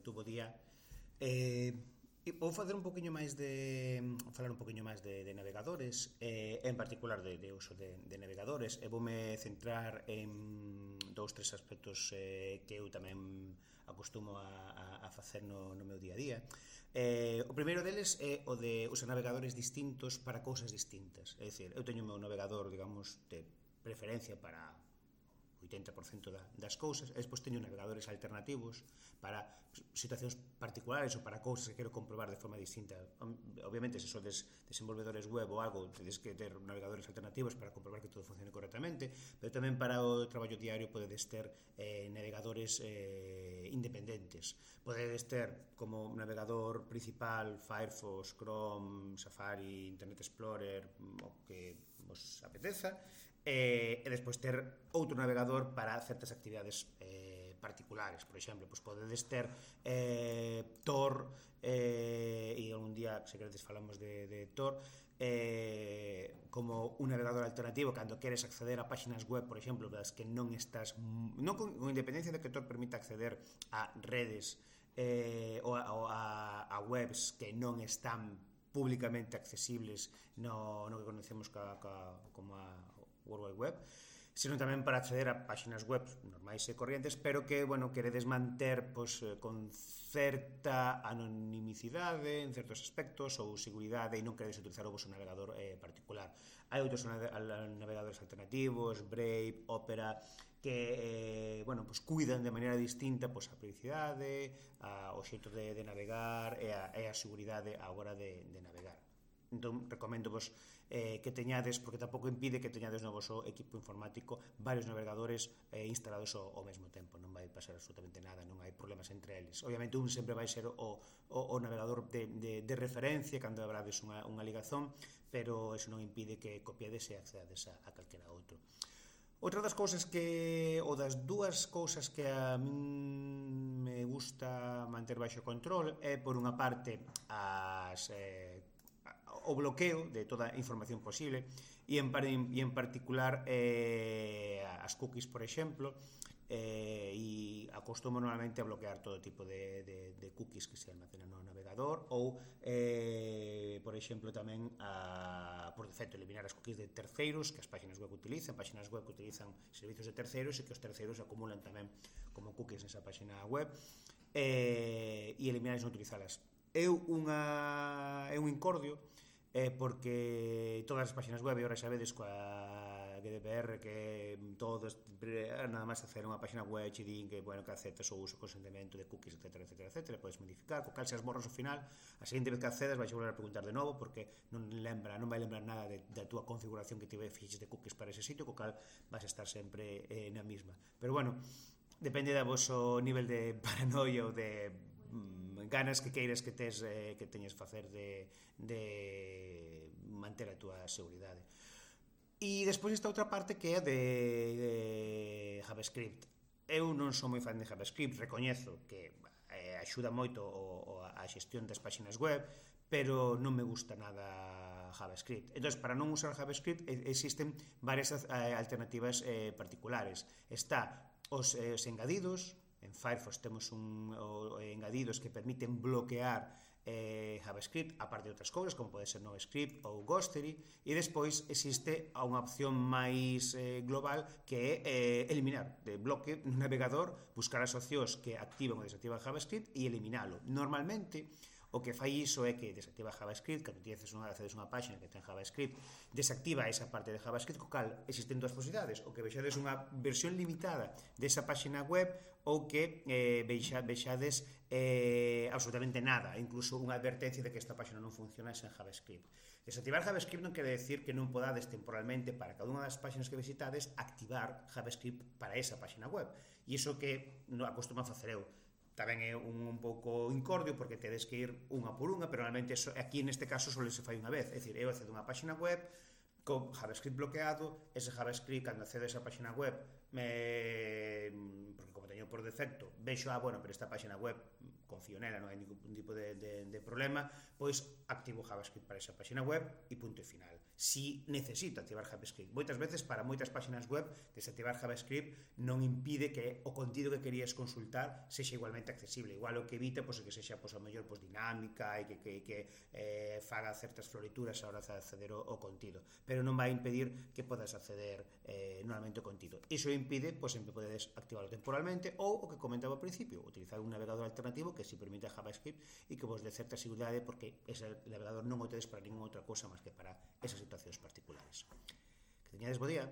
ben bo día. Eh, vou facer un poquinho máis de falar un poquinho máis de, de navegadores eh, en particular de, de uso de, de navegadores e voume centrar en dous tres aspectos eh, que eu tamén acostumo a, a, a facer no, no meu día a día. Eh, o primeiro deles é o de usar navegadores distintos para cousas distintas. É dicir, eu teño o meu navegador digamos de preferencia para 80% da, das cousas, e despois teño navegadores alternativos para situacións particulares ou para cousas que quero comprobar de forma distinta. Obviamente, se sodes desenvolvedores web ou algo, tedes que ter navegadores alternativos para comprobar que todo funcione correctamente, pero tamén para o traballo diario podedes ter eh, navegadores eh, independentes. Podedes ter como navegador principal Firefox, Chrome, Safari, Internet Explorer, o que vos apeteza, eh, e despois ter outro navegador para certas actividades eh, particulares, por exemplo, pois podedes ter eh, Tor eh, e algún día, se queredes, falamos de, de Tor eh, como un navegador alternativo. Cando queres acceder a páxinas web, por exemplo, das que non estás non con, con independencia de que Tor permita acceder a redes eh, ou a, ou a, a webs que non están públicamente accesibles no, no que conocemos ca, ca, como a World Wide Web, sino tamén para acceder a páxinas web normais e corrientes, pero que, bueno, queredes manter pois, eh, con certa anonimicidade en certos aspectos ou seguridade e non queredes utilizar o vosso navegador eh, particular. Hai outros navegadores alternativos, Brave, Opera, que eh, bueno, pues, cuidan de maneira distinta pues, a privacidade, a, o xeito de, de navegar e a, e a seguridade á hora de, de navegar entón recomendo vos eh, que teñades, porque tampouco impide que teñades no vosso equipo informático varios navegadores eh, instalados ao, ao mesmo tempo, non vai pasar absolutamente nada, non hai problemas entre eles. Obviamente un sempre vai ser o, o, o navegador de, de, de referencia cando abrades unha, unha ligazón, pero eso non impide que copiades e accedades a, a calquera outro. Outra das cousas que ou das dúas cousas que a min me gusta manter baixo control é por unha parte as eh, o bloqueo de toda a información posible. E en, e en particular eh, as cookies, por exemplo, eh, e acostumo normalmente a bloquear todo tipo de, de, de cookies que se almacenan no navegador ou, eh, por exemplo, tamén a, por defecto eliminar as cookies de terceiros que as páxinas web utilizan, páxinas web que utilizan servizos de terceiros e que os terceiros acumulan tamén como cookies nesa páxina web eh, e eliminar e non utilizalas é unha é un incordio eh, porque todas as páxinas web e ahora xa vedes coa GDPR que todos nada máis hacer unha páxina web e din que bueno que aceptas o uso consentimento de cookies etc etc etc podes modificar co cal se as borras ao final a seguinte vez que accedas vais volver a preguntar de novo porque non lembra non vai lembrar nada de, da túa configuración que tive fixes de cookies para ese sitio co cal vas a estar sempre eh, na mesma. Pero bueno depende da voso nivel de paranoia ou de Mm, ganas que queiras que tes eh, que teñes facer de, de manter a túa seguridade. E despois esta outra parte que é de, de JavaScript. Eu non sou moi fan de JavaScript, recoñezo que eh, axuda moito o, o, a xestión das páxinas web, pero non me gusta nada JavaScript. Entón, para non usar JavaScript existen varias eh, alternativas eh, particulares. Está os, eh, os engadidos, En Firefox temos un o, engadidos que permiten bloquear eh, JavaScript, a parte de outras cousas, como pode ser NoScript ou Ghostery, e despois existe a unha opción máis eh, global que é eh, eliminar de bloque no navegador, buscar as opcións que activan ou desactivan JavaScript e eliminalo. Normalmente, O que fai iso é que desactiva JavaScript, cando tienes unha, accedes unha páxina que ten JavaScript, desactiva esa parte de JavaScript, co cal existen dúas posibilidades, o que vexades unha versión limitada desa páxina web ou que eh, vexa, vexades eh, absolutamente nada, incluso unha advertencia de que esta páxina non funciona sen JavaScript. Desactivar JavaScript non quere decir que non podades temporalmente para cada unha das páxinas que visitades activar JavaScript para esa páxina web. E iso que non acostumo a facer eu tamén é un, un pouco incordio porque tedes que ir unha por unha, pero realmente so, aquí neste caso só se fai unha vez, é dicir, eu accedo a unha páxina web con JavaScript bloqueado, ese JavaScript cando accedo a páxina web me... porque como teño por defecto vexo, ah, bueno, pero esta páxina web confío nela, non hai ningún tipo de, de, de problema, pois activo JavaScript para esa página web e punto e final. Si necesito activar JavaScript, moitas veces para moitas páxinas web, desactivar JavaScript non impide que o contido que querías consultar sexa igualmente accesible. Igual o que evita pois, que sexa pois, a mellor pois, dinámica e que, que, que eh, faga certas florituras a hora de acceder ao, ao contido. Pero non vai impedir que podas acceder eh, normalmente ao contido. Iso impide, pois sempre podedes activarlo temporalmente ou o que comentaba ao principio, utilizar un navegador alternativo que que se permite JavaScript e que vos dé certa seguridade porque ese navegador non o tedes para ninguna outra cosa máis que para esas situacións particulares. Que teñades bo día.